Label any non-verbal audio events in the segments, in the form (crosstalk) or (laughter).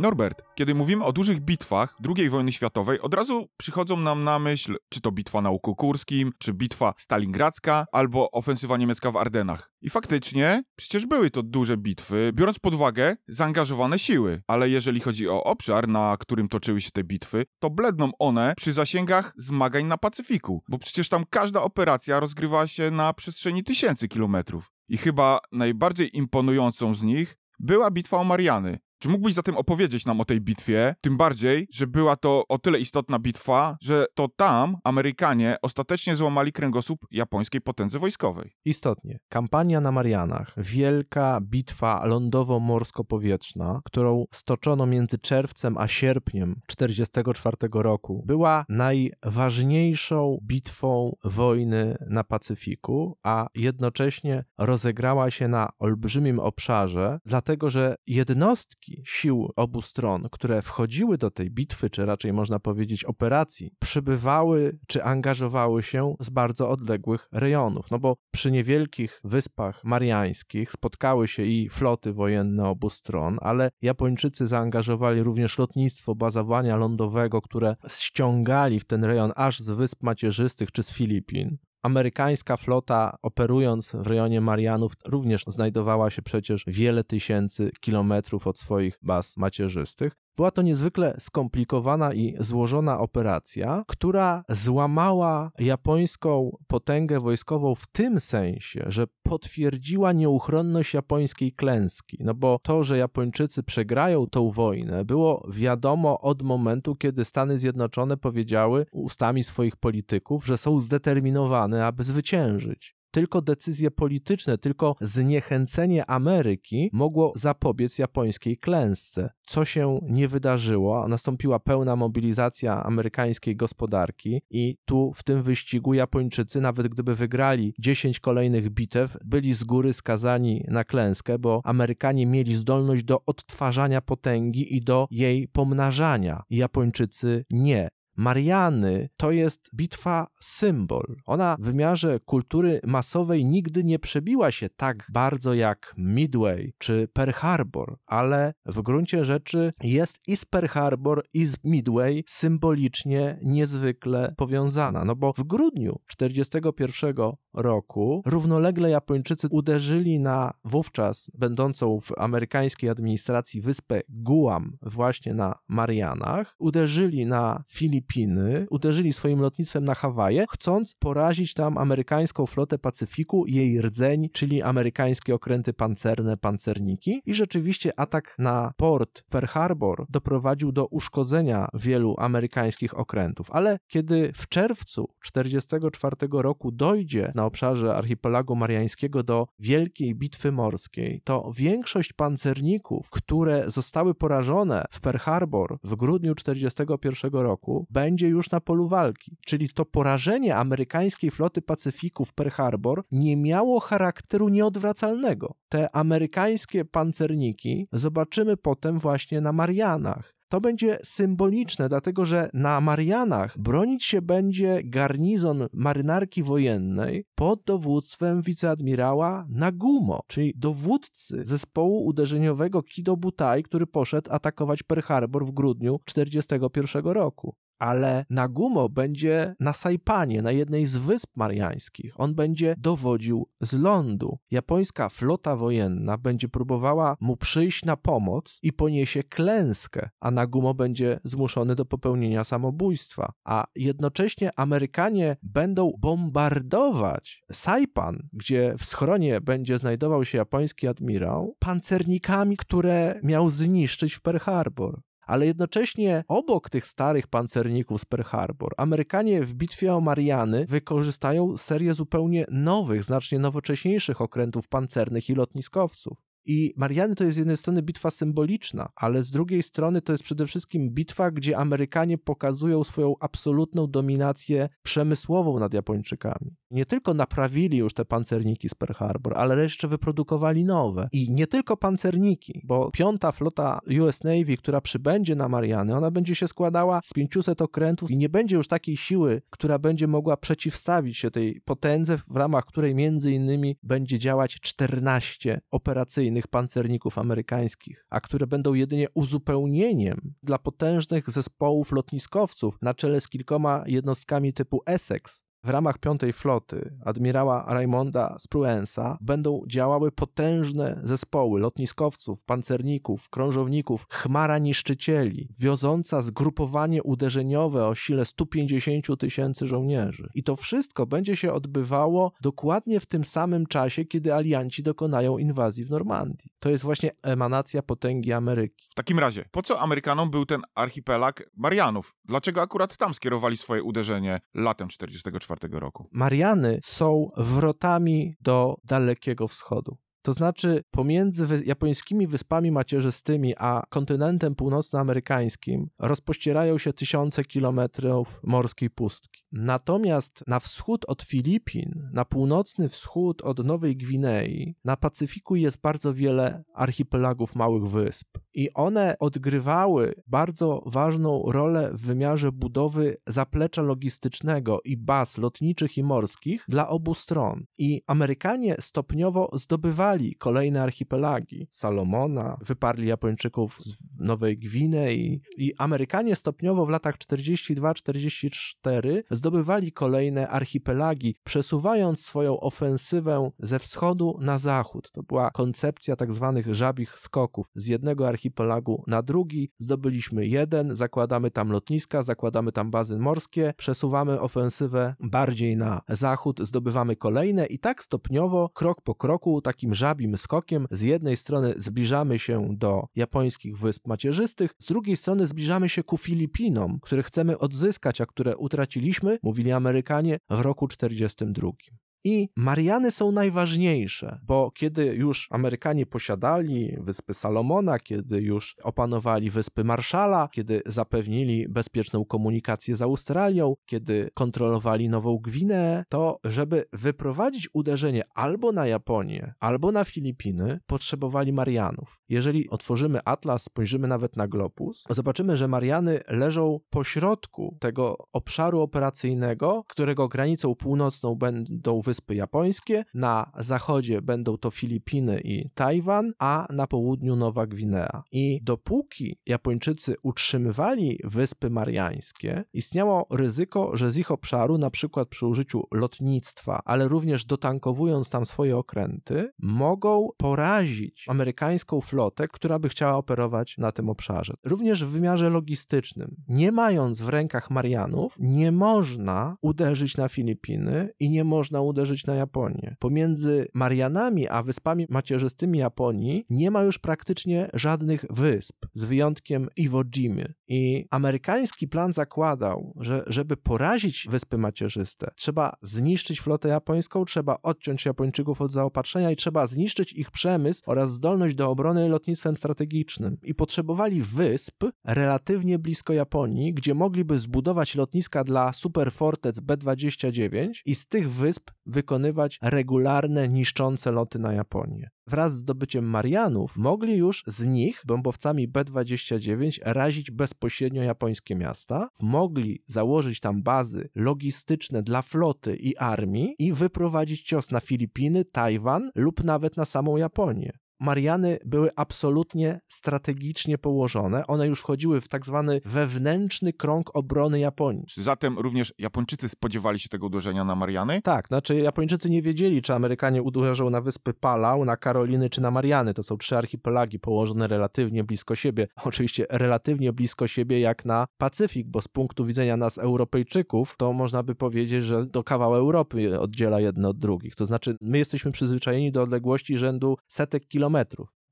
Norbert, kiedy mówimy o dużych bitwach II wojny światowej, od razu przychodzą nam na myśl, czy to bitwa na Łuku Kurskim, czy bitwa stalingradzka, albo ofensywa niemiecka w Ardenach. I faktycznie, przecież były to duże bitwy, biorąc pod uwagę zaangażowane siły. Ale jeżeli chodzi o obszar, na którym toczyły się te bitwy, to bledną one przy zasięgach zmagań na Pacyfiku, bo przecież tam każda operacja rozgrywała się na przestrzeni tysięcy kilometrów. I chyba najbardziej imponującą z nich była bitwa o Mariany, czy mógłbyś zatem opowiedzieć nam o tej bitwie? Tym bardziej, że była to o tyle istotna bitwa, że to tam Amerykanie ostatecznie złamali kręgosłup japońskiej potędze wojskowej. Istotnie. Kampania na Marianach, wielka bitwa lądowo-morsko-powietrzna, którą stoczono między czerwcem a sierpniem 1944 roku, była najważniejszą bitwą wojny na Pacyfiku, a jednocześnie rozegrała się na olbrzymim obszarze, dlatego że jednostki sił obu stron, które wchodziły do tej bitwy, czy raczej można powiedzieć operacji, przybywały czy angażowały się z bardzo odległych rejonów. No bo przy niewielkich wyspach mariańskich spotkały się i floty wojenne obu stron, ale Japończycy zaangażowali również lotnictwo bazowania lądowego, które ściągali w ten rejon aż z wysp macierzystych czy z Filipin. Amerykańska flota operując w rejonie Marianów również znajdowała się przecież wiele tysięcy kilometrów od swoich baz macierzystych. Była to niezwykle skomplikowana i złożona operacja, która złamała japońską potęgę wojskową w tym sensie, że potwierdziła nieuchronność japońskiej klęski. No bo to, że Japończycy przegrają tą wojnę, było wiadomo od momentu, kiedy Stany Zjednoczone powiedziały ustami swoich polityków, że są zdeterminowane, aby zwyciężyć. Tylko decyzje polityczne, tylko zniechęcenie Ameryki mogło zapobiec japońskiej klęsce. Co się nie wydarzyło, nastąpiła pełna mobilizacja amerykańskiej gospodarki i tu w tym wyścigu Japończycy, nawet gdyby wygrali 10 kolejnych bitew, byli z góry skazani na klęskę, bo Amerykanie mieli zdolność do odtwarzania potęgi i do jej pomnażania. Japończycy nie. Mariany to jest bitwa symbol. Ona w wymiarze kultury masowej nigdy nie przebiła się tak bardzo jak Midway czy Pearl Harbor, ale w gruncie rzeczy jest i z Pearl Harbor i z Midway symbolicznie niezwykle powiązana. No bo w grudniu 1941 roku równolegle Japończycy uderzyli na wówczas będącą w amerykańskiej administracji wyspę Guam właśnie na Marianach, uderzyli na Filipiny Filipiny, uderzyli swoim lotnictwem na Hawaje, chcąc porazić tam amerykańską flotę Pacyfiku, jej rdzeń, czyli amerykańskie okręty pancerne, pancerniki. I rzeczywiście atak na port Pearl Harbor doprowadził do uszkodzenia wielu amerykańskich okrętów. Ale kiedy w czerwcu 1944 roku dojdzie na obszarze archipelagu mariańskiego do wielkiej bitwy morskiej, to większość pancerników, które zostały porażone w Pearl Harbor w grudniu 1941 roku, będzie już na polu walki. Czyli to porażenie amerykańskiej floty Pacyfiku w Pearl Harbor nie miało charakteru nieodwracalnego. Te amerykańskie pancerniki zobaczymy potem właśnie na Marianach to będzie symboliczne, dlatego że na Marianach bronić się będzie garnizon marynarki wojennej pod dowództwem wiceadmirała Nagumo, czyli dowódcy zespołu uderzeniowego Kido Butai, który poszedł atakować Pearl Harbor w grudniu 1941 roku. Ale Nagumo będzie na Saipanie, na jednej z wysp mariańskich. On będzie dowodził z lądu. Japońska flota wojenna będzie próbowała mu przyjść na pomoc i poniesie klęskę, a Nagumo będzie zmuszony do popełnienia samobójstwa. A jednocześnie Amerykanie będą bombardować Saipan, gdzie w schronie będzie znajdował się japoński admirał, pancernikami, które miał zniszczyć w Pearl Harbor ale jednocześnie obok tych starych pancerników z Pearl Harbor, Amerykanie w bitwie o Mariany wykorzystają serię zupełnie nowych, znacznie nowocześniejszych okrętów pancernych i lotniskowców. I Mariany to jest z jednej strony bitwa symboliczna, ale z drugiej strony to jest przede wszystkim bitwa, gdzie Amerykanie pokazują swoją absolutną dominację przemysłową nad Japończykami. Nie tylko naprawili już te pancerniki z Pearl Harbor, ale jeszcze wyprodukowali nowe. I nie tylko pancerniki, bo piąta flota US Navy, która przybędzie na Mariany, ona będzie się składała z 500 okrętów i nie będzie już takiej siły, która będzie mogła przeciwstawić się tej potędze, w ramach której między innymi będzie działać 14 operacyjnych innych pancerników amerykańskich, a które będą jedynie uzupełnieniem dla potężnych zespołów lotniskowców na czele z kilkoma jednostkami typu Essex, w ramach piątej floty admirała Raymonda Spruensa będą działały potężne zespoły lotniskowców, pancerników, krążowników, chmara niszczycieli, wioząca zgrupowanie uderzeniowe o sile 150 tysięcy żołnierzy. I to wszystko będzie się odbywało dokładnie w tym samym czasie, kiedy alianci dokonają inwazji w Normandii. To jest właśnie emanacja potęgi Ameryki. W takim razie, po co Amerykanom był ten archipelag Marianów? Dlaczego akurat tam skierowali swoje uderzenie latem 44 roku. Mariany są wrotami do Dalekiego Wschodu. To znaczy, pomiędzy japońskimi wyspami macierzystymi a kontynentem północnoamerykańskim rozpościerają się tysiące kilometrów morskiej pustki. Natomiast na wschód od Filipin, na północny wschód od Nowej Gwinei, na Pacyfiku jest bardzo wiele archipelagów małych wysp. I one odgrywały bardzo ważną rolę w wymiarze budowy zaplecza logistycznego i baz lotniczych i morskich dla obu stron. I Amerykanie stopniowo zdobywali kolejne archipelagi. Salomona, wyparli Japończyków z Nowej Gwinei i Amerykanie stopniowo w latach 42-44 zdobywali kolejne archipelagi, przesuwając swoją ofensywę ze wschodu na zachód. To była koncepcja tak zwanych żabich skoków. Z jednego archipelagu na drugi zdobyliśmy jeden, zakładamy tam lotniska, zakładamy tam bazy morskie, przesuwamy ofensywę bardziej na zachód, zdobywamy kolejne i tak stopniowo, krok po kroku, takim żabim skokiem. Z jednej strony zbliżamy się do japońskich wysp macierzystych, z drugiej strony zbliżamy się ku Filipinom, które chcemy odzyskać, a które utraciliśmy, mówili Amerykanie, w roku 1942. I Mariany są najważniejsze, bo kiedy już Amerykanie posiadali wyspy Salomona, kiedy już opanowali wyspy Marszala, kiedy zapewnili bezpieczną komunikację z Australią, kiedy kontrolowali Nową Gwineę, to żeby wyprowadzić uderzenie albo na Japonię, albo na Filipiny, potrzebowali Marianów. Jeżeli otworzymy atlas, spojrzymy nawet na globus, zobaczymy, że Mariany leżą pośrodku tego obszaru operacyjnego, którego granicą północną będą wyspy japońskie, na zachodzie będą to Filipiny i Tajwan, a na południu Nowa Gwinea. I dopóki Japończycy utrzymywali wyspy mariańskie, istniało ryzyko, że z ich obszaru, na przykład przy użyciu lotnictwa, ale również dotankowując tam swoje okręty, mogą porazić amerykańską flotę, która by chciała operować na tym obszarze. Również w wymiarze logistycznym. Nie mając w rękach Marianów, nie można uderzyć na Filipiny i nie można uderzyć uderzyć na Japonię. Pomiędzy Marianami a wyspami macierzystymi Japonii nie ma już praktycznie żadnych wysp, z wyjątkiem Iwo Jimy. I amerykański plan zakładał, że żeby porazić wyspy macierzyste, trzeba zniszczyć flotę japońską, trzeba odciąć Japończyków od zaopatrzenia i trzeba zniszczyć ich przemysł oraz zdolność do obrony lotnictwem strategicznym. I potrzebowali wysp relatywnie blisko Japonii, gdzie mogliby zbudować lotniska dla superfortec B-29 i z tych wysp wykonywać regularne, niszczące loty na Japonię. Wraz z zdobyciem Marianów mogli już z nich bombowcami B-29 razić bezpośrednio japońskie miasta, mogli założyć tam bazy logistyczne dla floty i armii i wyprowadzić cios na Filipiny, Tajwan lub nawet na samą Japonię. Mariany były absolutnie strategicznie położone. One już wchodziły w tak zwany wewnętrzny krąg obrony Japonii. Zatem również Japończycy spodziewali się tego uderzenia na Mariany? Tak, znaczy Japończycy nie wiedzieli, czy Amerykanie uderzą na wyspy Palau, na Karoliny czy na Mariany. To są trzy archipelagi położone relatywnie blisko siebie. (laughs) Oczywiście relatywnie blisko siebie jak na Pacyfik, bo z punktu widzenia nas Europejczyków, to można by powiedzieć, że do kawał Europy oddziela jedno od drugich. To znaczy my jesteśmy przyzwyczajeni do odległości rzędu setek kilometrów.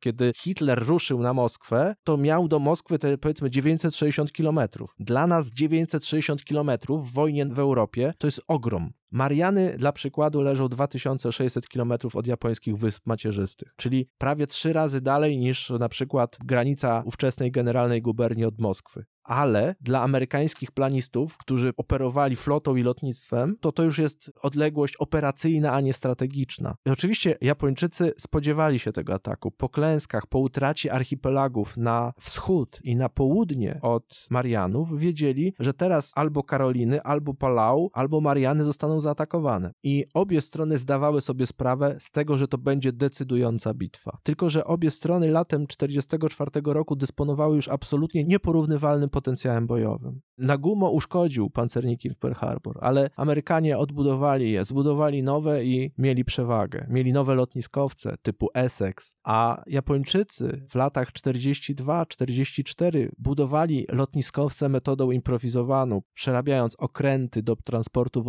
Kiedy Hitler ruszył na Moskwę, to miał do Moskwy te powiedzmy 960 kilometrów. Dla nas 960 kilometrów w wojnie w Europie to jest ogrom. Mariany dla przykładu leżą 2600 kilometrów od japońskich wysp macierzystych, czyli prawie trzy razy dalej niż na przykład granica ówczesnej generalnej guberni od Moskwy ale dla amerykańskich planistów, którzy operowali flotą i lotnictwem, to to już jest odległość operacyjna, a nie strategiczna. I oczywiście Japończycy spodziewali się tego ataku. Po klęskach, po utracie archipelagów na wschód i na południe od Marianów, wiedzieli, że teraz albo Karoliny, albo Palau, albo Mariany zostaną zaatakowane. I obie strony zdawały sobie sprawę z tego, że to będzie decydująca bitwa. Tylko, że obie strony latem 1944 roku dysponowały już absolutnie nieporównywalnym potencjałem bojowym. Nagumo uszkodził pancerniki Pearl Harbor, ale Amerykanie odbudowali je, zbudowali nowe i mieli przewagę. Mieli nowe lotniskowce typu Essex, a Japończycy w latach 42-44 budowali lotniskowce metodą improwizowaną, przerabiając okręty do transportu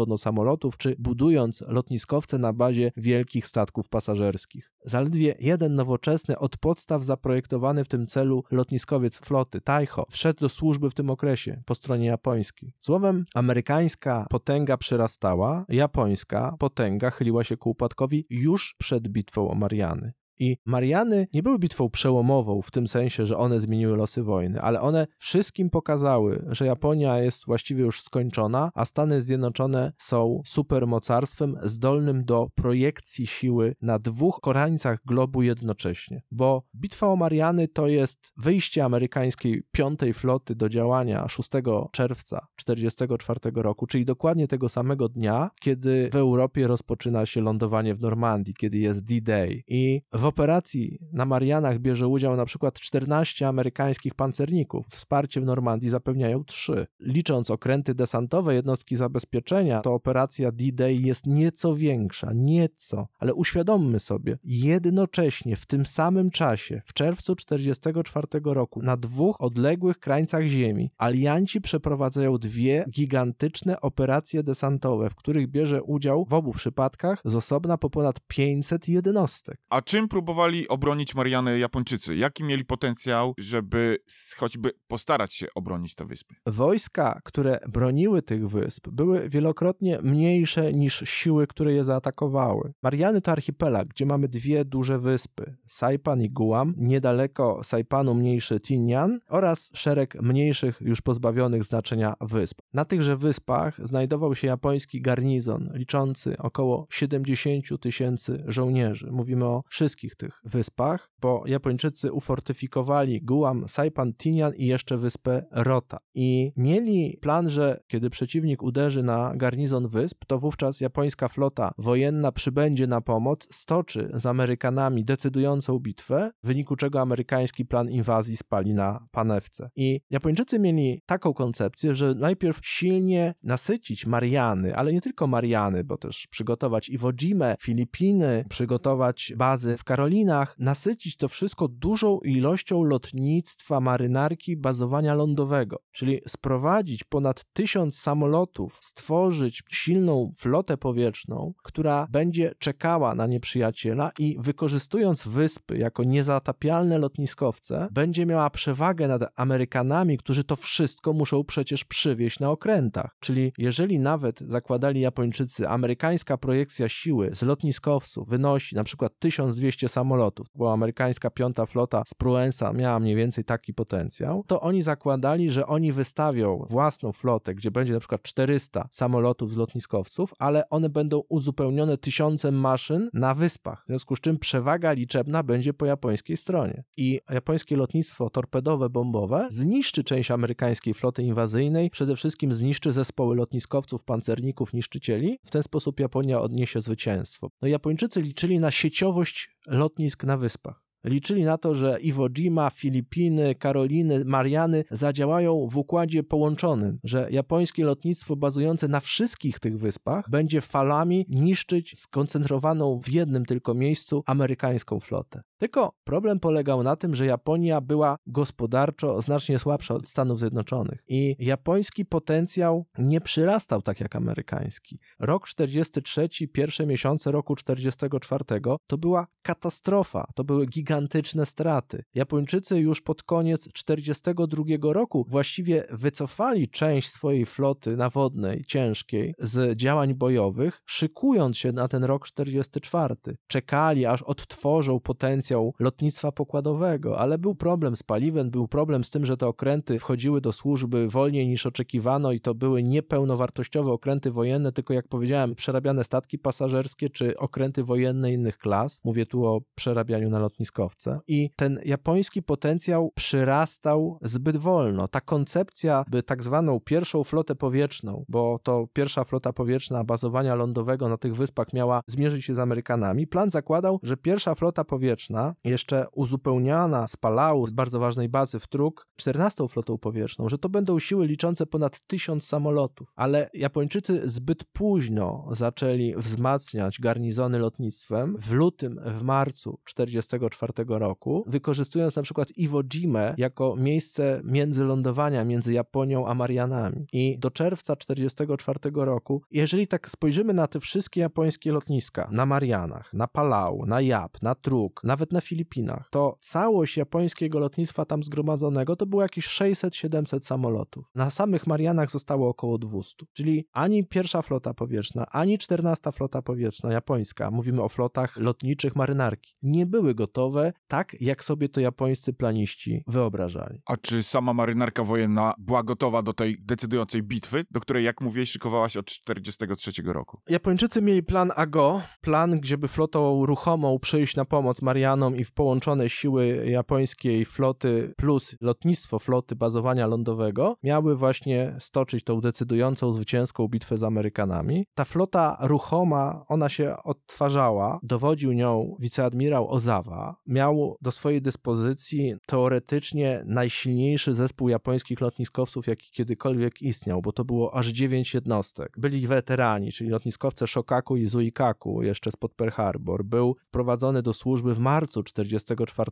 wodnosamolotów, czy budując lotniskowce na bazie wielkich statków pasażerskich. Zaledwie jeden nowoczesny, od podstaw zaprojektowany w tym celu lotniskowiec floty, Taiho, wszedł do służby w tym okresie po stronie japońskiej. Słowem, amerykańska potęga przyrastała, japońska potęga chyliła się ku upadkowi już przed bitwą o Mariany. I Mariany nie były bitwą przełomową w tym sensie, że one zmieniły losy wojny, ale one wszystkim pokazały, że Japonia jest właściwie już skończona, a Stany Zjednoczone są supermocarstwem zdolnym do projekcji siły na dwóch korańcach globu jednocześnie. Bo bitwa o Mariany to jest wyjście amerykańskiej piątej floty do działania 6 czerwca 1944 roku, czyli dokładnie tego samego dnia, kiedy w Europie rozpoczyna się lądowanie w Normandii, kiedy jest D-Day. I w operacji na Marianach bierze udział na przykład 14 amerykańskich pancerników. Wsparcie w Normandii zapewniają 3. Licząc okręty desantowe, jednostki zabezpieczenia, to operacja D-Day jest nieco większa, nieco, ale uświadommy sobie, jednocześnie w tym samym czasie, w czerwcu 1944 roku, na dwóch odległych krańcach Ziemi, alianci przeprowadzają dwie gigantyczne operacje desantowe, w których bierze udział w obu przypadkach z osobna po ponad 500 jednostek. A czym próbowali obronić Mariany Japończycy? Jaki mieli potencjał, żeby choćby postarać się obronić te wyspy? Wojska, które broniły tych wysp, były wielokrotnie mniejsze niż siły, które je zaatakowały. Mariany to archipelag, gdzie mamy dwie duże wyspy: Saipan i Guam, niedaleko Saipanu mniejszy Tinian oraz szereg mniejszych, już pozbawionych znaczenia wysp. Na tychże wyspach znajdował się japoński garnizon, liczący około 70 tysięcy żołnierzy. Mówimy o wszystkich tych wyspach, bo Japończycy ufortyfikowali Guam, Saipan, Tinian i jeszcze wyspę Rota. I mieli plan, że kiedy przeciwnik uderzy na garnizon wysp, to wówczas japońska flota wojenna przybędzie na pomoc, stoczy z Amerykanami decydującą bitwę, w wyniku czego amerykański plan inwazji spali na panewce. I Japończycy mieli taką koncepcję, że najpierw silnie nasycić Mariany, ale nie tylko Mariany, bo też przygotować Iwo Jimę, Filipiny, przygotować bazy w Karolinach, nasycić to wszystko dużą ilością lotnictwa, marynarki, bazowania lądowego, czyli sprowadzić ponad tysiąc samolotów, stworzyć silną flotę powietrzną, która będzie czekała na nieprzyjaciela i wykorzystując wyspy jako niezatapialne lotniskowce, będzie miała przewagę nad Amerykanami, którzy to wszystko muszą przecież przywieźć na okrętach. Czyli jeżeli nawet zakładali Japończycy, amerykańska projekcja siły z lotniskowców wynosi na przykład 1200 samolotów, bo amerykańska piąta flota z Pruensa miała mniej więcej taki potencjał, to oni zakładali, że oni wystawią własną flotę, gdzie będzie na przykład 400 samolotów z lotniskowców, ale one będą uzupełnione tysiącem maszyn na wyspach, w związku z czym przewaga liczebna będzie po japońskiej stronie. I japońskie lotnictwo torpedowe, bombowe zniszczy część amerykańskiej floty inwazyjnej, przede wszystkim zniszczy zespoły lotniskowców, pancerników, niszczycieli. W ten sposób Japonia odniesie zwycięstwo. No Japończycy liczyli na sieciowość lotnisk na wyspach. Liczyli na to, że Iwo Jima, Filipiny, Karoliny, Mariany zadziałają w układzie połączonym, że japońskie lotnictwo bazujące na wszystkich tych wyspach będzie falami niszczyć skoncentrowaną w jednym tylko miejscu amerykańską flotę. Tylko problem polegał na tym, że Japonia była gospodarczo znacznie słabsza od Stanów Zjednoczonych i japoński potencjał nie przyrastał tak jak amerykański. Rok 43, pierwsze miesiące roku 44 to była katastrofa, to były gigantyczne straty. Japończycy już pod koniec 42 roku właściwie wycofali część swojej floty nawodnej, ciężkiej, z działań bojowych, szykując się na ten rok 44. Czekali, aż odtworzą potencjał lotnictwa pokładowego, ale był problem z paliwem, był problem z tym, że te okręty wchodziły do służby wolniej niż oczekiwano i to były niepełnowartościowe okręty wojenne, tylko jak powiedziałem, przerabiane statki pasażerskie czy okręty wojenne innych klas. Mówię tu o przerabianiu na lotniskowce. I ten japoński potencjał przyrastał zbyt wolno. Ta koncepcja, by tak zwaną pierwszą flotę powietrzną, bo to pierwsza flota powietrzna bazowania lądowego na tych wyspach miała zmierzyć się z Amerykanami, plan zakładał, że pierwsza flota powietrzna, jeszcze uzupełniana z Palau, z bardzo ważnej bazy w Truk, 14 flotą powietrzną, że to będą siły liczące ponad tysiąc samolotów. Ale Japończycy zbyt późno zaczęli wzmacniać garnizony lotnictwem. W lutym, w marcu 1944 roku, wykorzystując na przykład Iwo Jimę jako miejsce międzylądowania między Japonią a Marianami. I do czerwca 1944 roku, jeżeli tak spojrzymy na te wszystkie japońskie lotniska, na Marianach, na Palau, na Jap, na Truk, nawet na Filipinach, to całość japońskiego lotnictwa tam zgromadzonego to było jakieś 600-700 samolotów. Na samych Marianach zostało około 200. Czyli ani pierwsza flota powietrzna, ani 14 flota powietrzna japońska, mówimy o flotach lotniczych marynarki, nie były gotowe tak, jak sobie to japońscy planiści wyobrażali. A czy sama marynarka wojenna była gotowa do tej decydującej bitwy, do której, jak mówiłeś, szykowała się od 1943 roku? Japończycy mieli plan AGO, plan, gdzie by flotą ruchomą przyjść na pomoc Marianom i w połączone siły japońskiej floty plus lotnictwo floty bazowania lądowego miały właśnie stoczyć tą decydującą, zwycięską bitwę z Amerykanami. Ta flota ruchoma, ona się odtwarzała, dowodził nią wiceadmirał Ozawa, miał do swojej dyspozycji teoretycznie najsilniejszy zespół japońskich lotniskowców, jaki kiedykolwiek istniał, bo to było aż dziewięć jednostek. Byli weterani, czyli lotniskowce Shokaku i Zuikaku, jeszcze spod Pearl Harbor. Był wprowadzony do służby w marcu 1944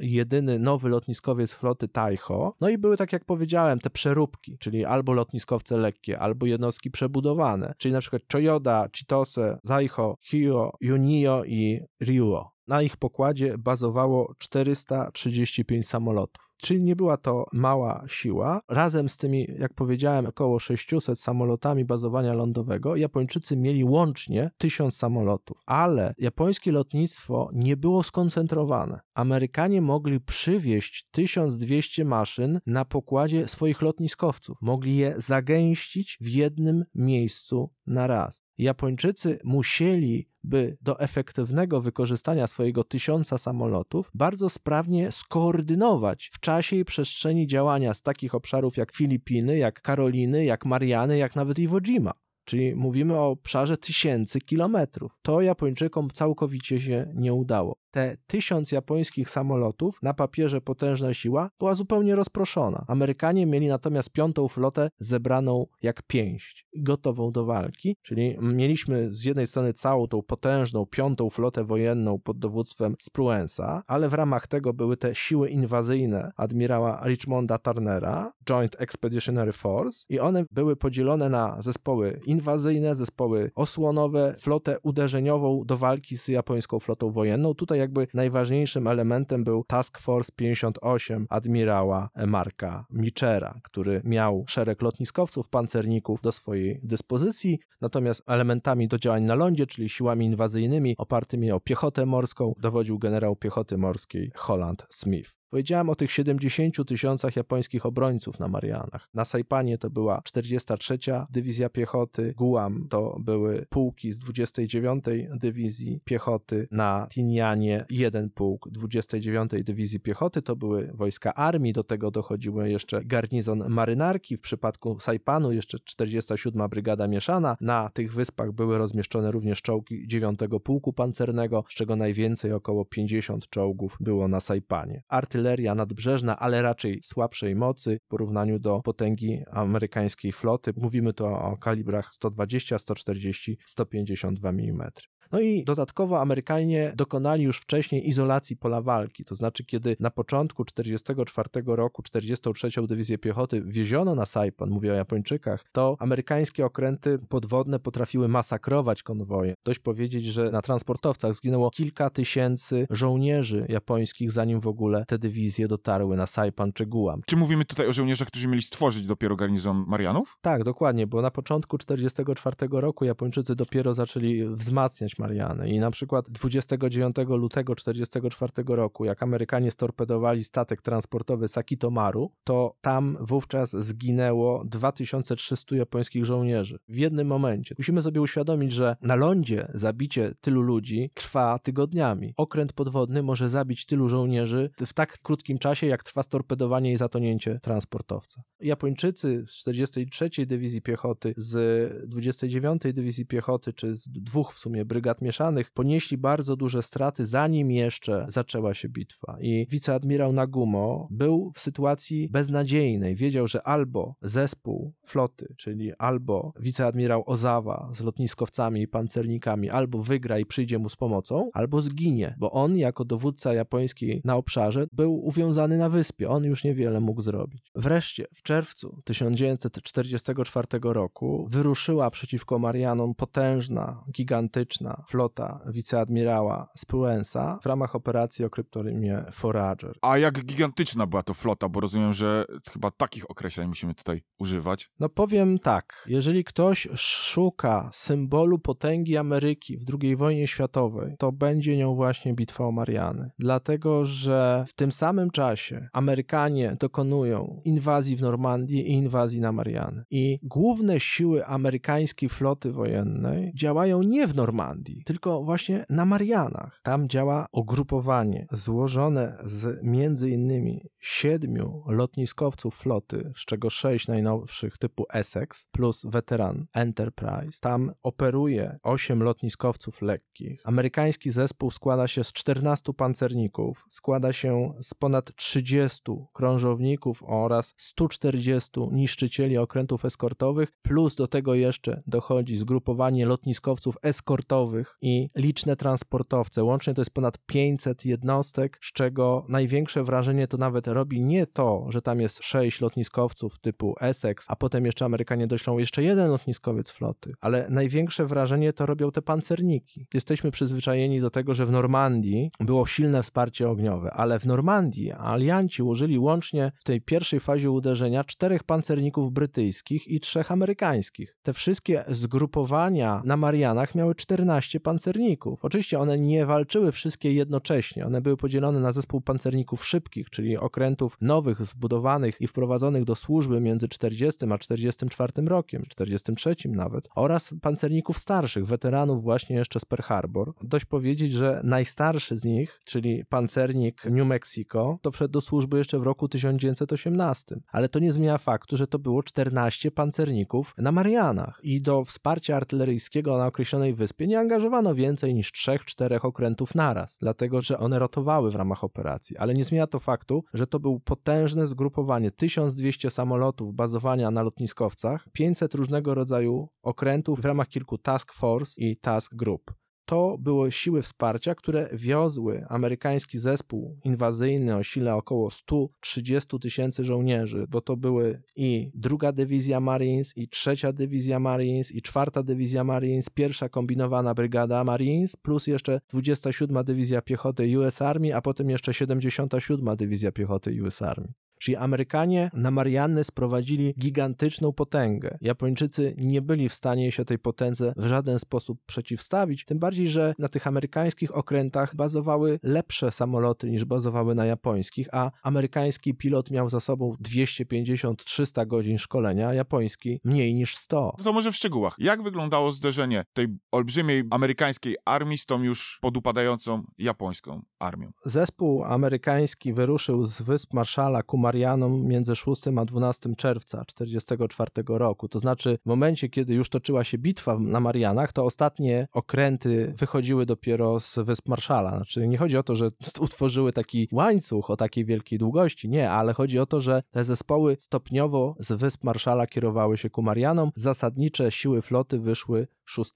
jedyny nowy lotniskowiec floty Taiho. No i były, tak jak powiedziałem, te przeróbki, czyli albo lotniskowce lekkie, albo jednostki przebudowane, czyli na przykład Choyoda, Chitose, Zaiho, Hyo, Junio i Ryuo. Na ich pokładzie bazowało 435 samolotów. Czyli nie była to mała siła. Razem z tymi, jak powiedziałem, około 600 samolotami bazowania lądowego, Japończycy mieli łącznie 1000 samolotów. Ale japońskie lotnictwo nie było skoncentrowane. Amerykanie mogli przywieźć 1200 maszyn na pokładzie swoich lotniskowców. Mogli je zagęścić w jednym miejscu na raz. Japończycy musieli by do efektywnego wykorzystania swojego tysiąca samolotów bardzo sprawnie skoordynować w czasie i przestrzeni działania z takich obszarów jak Filipiny, jak Karoliny, jak Mariany, jak nawet Iwo Jima. Czyli mówimy o obszarze tysięcy kilometrów. To Japończykom całkowicie się nie udało. Te tysiąc japońskich samolotów, na papierze potężna siła, była zupełnie rozproszona. Amerykanie mieli natomiast piątą flotę zebraną jak pięść, gotową do walki, czyli mieliśmy z jednej strony całą tą potężną piątą flotę wojenną pod dowództwem Spruensa, ale w ramach tego były te siły inwazyjne admirała Richmonda Turnera, Joint Expeditionary Force i one były podzielone na zespoły inwazyjne, zespoły osłonowe, flotę uderzeniową do walki z japońską flotą wojenną. Tutaj jakby najważniejszym elementem był Task Force 58 admirała Marka Michera, który miał szereg lotniskowców, pancerników do swojej dyspozycji, natomiast elementami do działań na lądzie, czyli siłami inwazyjnymi opartymi o piechotę morską, dowodził generał piechoty morskiej Holland Smith. Powiedziałem o tych 70 tysiącach japońskich obrońców na Marianach. Na Saipanie to była 43. Dywizja Piechoty, Guam to były pułki z 29. Dywizji Piechoty, na Tinianie jeden pułk 29. Dywizji Piechoty to były wojska armii, do tego dochodziły jeszcze garnizon marynarki, w przypadku Saipanu jeszcze 47. Brygada Mieszana. Na tych wyspach były rozmieszczone również czołgi 9. Pułku Pancernego, z czego najwięcej, około 50 czołgów było na Saipanie. Artyleria nadbrzeżna, ale raczej słabszej mocy w porównaniu do potęgi amerykańskiej floty. Mówimy tu o kalibrach 120, 140, 152 mm. No i dodatkowo Amerykanie dokonali już wcześniej izolacji pola walki, to znaczy kiedy na początku 1944 roku 43. Dywizję Piechoty wieziono na Saipan, mówię o Japończykach, to amerykańskie okręty podwodne potrafiły masakrować konwoje. Dość powiedzieć, że na transportowcach zginęło kilka tysięcy żołnierzy japońskich, zanim w ogóle te dywizje dotarły na Saipan czy Guam. Czy mówimy tutaj o żołnierzach, którzy mieli stworzyć dopiero garnizon Marianów? Tak, dokładnie, bo na początku 1944 roku Japończycy dopiero zaczęli wzmacniać Mariany i na przykład 29 lutego 1944 roku, jak Amerykanie storpedowali statek transportowy Sakitomaru, to tam wówczas zginęło 2300 japońskich żołnierzy w jednym momencie. Musimy sobie uświadomić, że na lądzie zabicie tylu ludzi trwa tygodniami. Okręt podwodny może zabić tylu żołnierzy w tak krótkim czasie, jak trwa storpedowanie i zatonięcie transportowca. Japończycy z 43. Dywizji Piechoty, z 29. Dywizji Piechoty, czy z dwóch w sumie brygad mieszanych, ponieśli bardzo duże straty, zanim jeszcze zaczęła się bitwa. I wiceadmirał Nagumo był w sytuacji beznadziejnej. Wiedział, że albo zespół floty, czyli albo wiceadmirał Ozawa z lotniskowcami i pancernikami, albo wygra i przyjdzie mu z pomocą, albo zginie, bo on jako dowódca japoński na obszarze był uwiązany na wyspie. On już niewiele mógł zrobić. Wreszcie w czerwcu 1944 roku wyruszyła przeciwko Marianom potężna, gigantyczna flota wiceadmirała Spruensa w ramach operacji o kryptonimie Forager. A jak gigantyczna była to flota, bo rozumiem, że chyba takich określeń musimy tutaj używać. No powiem tak, jeżeli ktoś szuka symbolu potęgi Ameryki w II wojnie światowej, to będzie nią właśnie bitwa o Mariany. Dlatego, że w tym samym czasie Amerykanie dokonują inwazji w Normandii i inwazji na Mariany. I główne siły amerykańskiej floty wojennej działają nie w Normandii, tylko właśnie na Marianach. Tam działa ugrupowanie złożone z między innymi siedmiu lotniskowców floty, z czego sześć najnowszych typu Essex plus weteran Enterprise. Tam operuje osiem lotniskowców lekkich. Amerykański zespół składa się z 14 pancerników, składa się z ponad 30 krążowników oraz 140 niszczycieli okrętów eskortowych, plus do tego jeszcze dochodzi zgrupowanie lotniskowców eskortowych i liczne transportowce. Łącznie to jest ponad 500 jednostek, z czego największe wrażenie to nawet robi nie to, że tam jest 6 lotniskowców typu Essex, a potem jeszcze Amerykanie doślą jeszcze jeden lotniskowiec floty, ale największe wrażenie to robią te pancerniki. Jesteśmy przyzwyczajeni do tego, że w Normandii było silne wsparcie ogniowe, ale w Normandii alianci użyli łącznie w tej pierwszej fazie uderzenia czterech pancerników brytyjskich i trzech amerykańskich. Te wszystkie zgrupowania na Marianach miały 14 pancerników. Oczywiście one nie walczyły wszystkie jednocześnie, one były podzielone na zespół pancerników szybkich, czyli okrętów nowych, zbudowanych i wprowadzonych do służby między 40 a 44 rokiem, 43 nawet, oraz pancerników starszych, weteranów właśnie jeszcze z Pearl Harbor. Dość powiedzieć, że najstarszy z nich, czyli pancernik New Mexico, to wszedł do służby jeszcze w roku 1918, ale to nie zmienia faktu, że to było 14 pancerników na Marianach i do wsparcia artyleryjskiego na określonej wyspie nie angażowano więcej niż 3-4 okrętów naraz, dlatego że one rotowały w ramach operacji, ale nie zmienia to faktu, że to był potężne zgrupowanie. 1200 samolotów bazowania na lotniskowcach, 500 różnego rodzaju okrętów w ramach kilku task force i task group to były siły wsparcia, które wiozły amerykański zespół inwazyjny o sile około 130 tysięcy żołnierzy, bo to były i druga dywizja Marines, i trzecia dywizja Marines, i czwarta dywizja Marines, pierwsza kombinowana brygada Marines, plus jeszcze 27 dywizja piechoty US Army, a potem jeszcze 77 dywizja piechoty US Army. Czyli Amerykanie na Marianny sprowadzili gigantyczną potęgę. Japończycy nie byli w stanie się tej potędze w żaden sposób przeciwstawić, tym bardziej, że na tych amerykańskich okrętach bazowały lepsze samoloty niż bazowały na japońskich, a amerykański pilot miał za sobą 250-300 godzin szkolenia, japoński mniej niż 100. No to może w szczegółach. Jak wyglądało zderzenie tej olbrzymiej amerykańskiej armii z tą już podupadającą japońską armią? Zespół amerykański wyruszył z wysp Marszala ku Marianom między 6 a 12 czerwca 1944 roku. To znaczy, w momencie, kiedy już toczyła się bitwa na Marianach, to ostatnie okręty wychodziły dopiero z wysp Marszala. Znaczy, nie chodzi o to, że (laughs) utworzyły taki łańcuch o takiej wielkiej długości, nie, ale chodzi o to, że te zespoły stopniowo z wysp Marszala kierowały się ku Marianom. Zasadnicze siły floty wyszły 6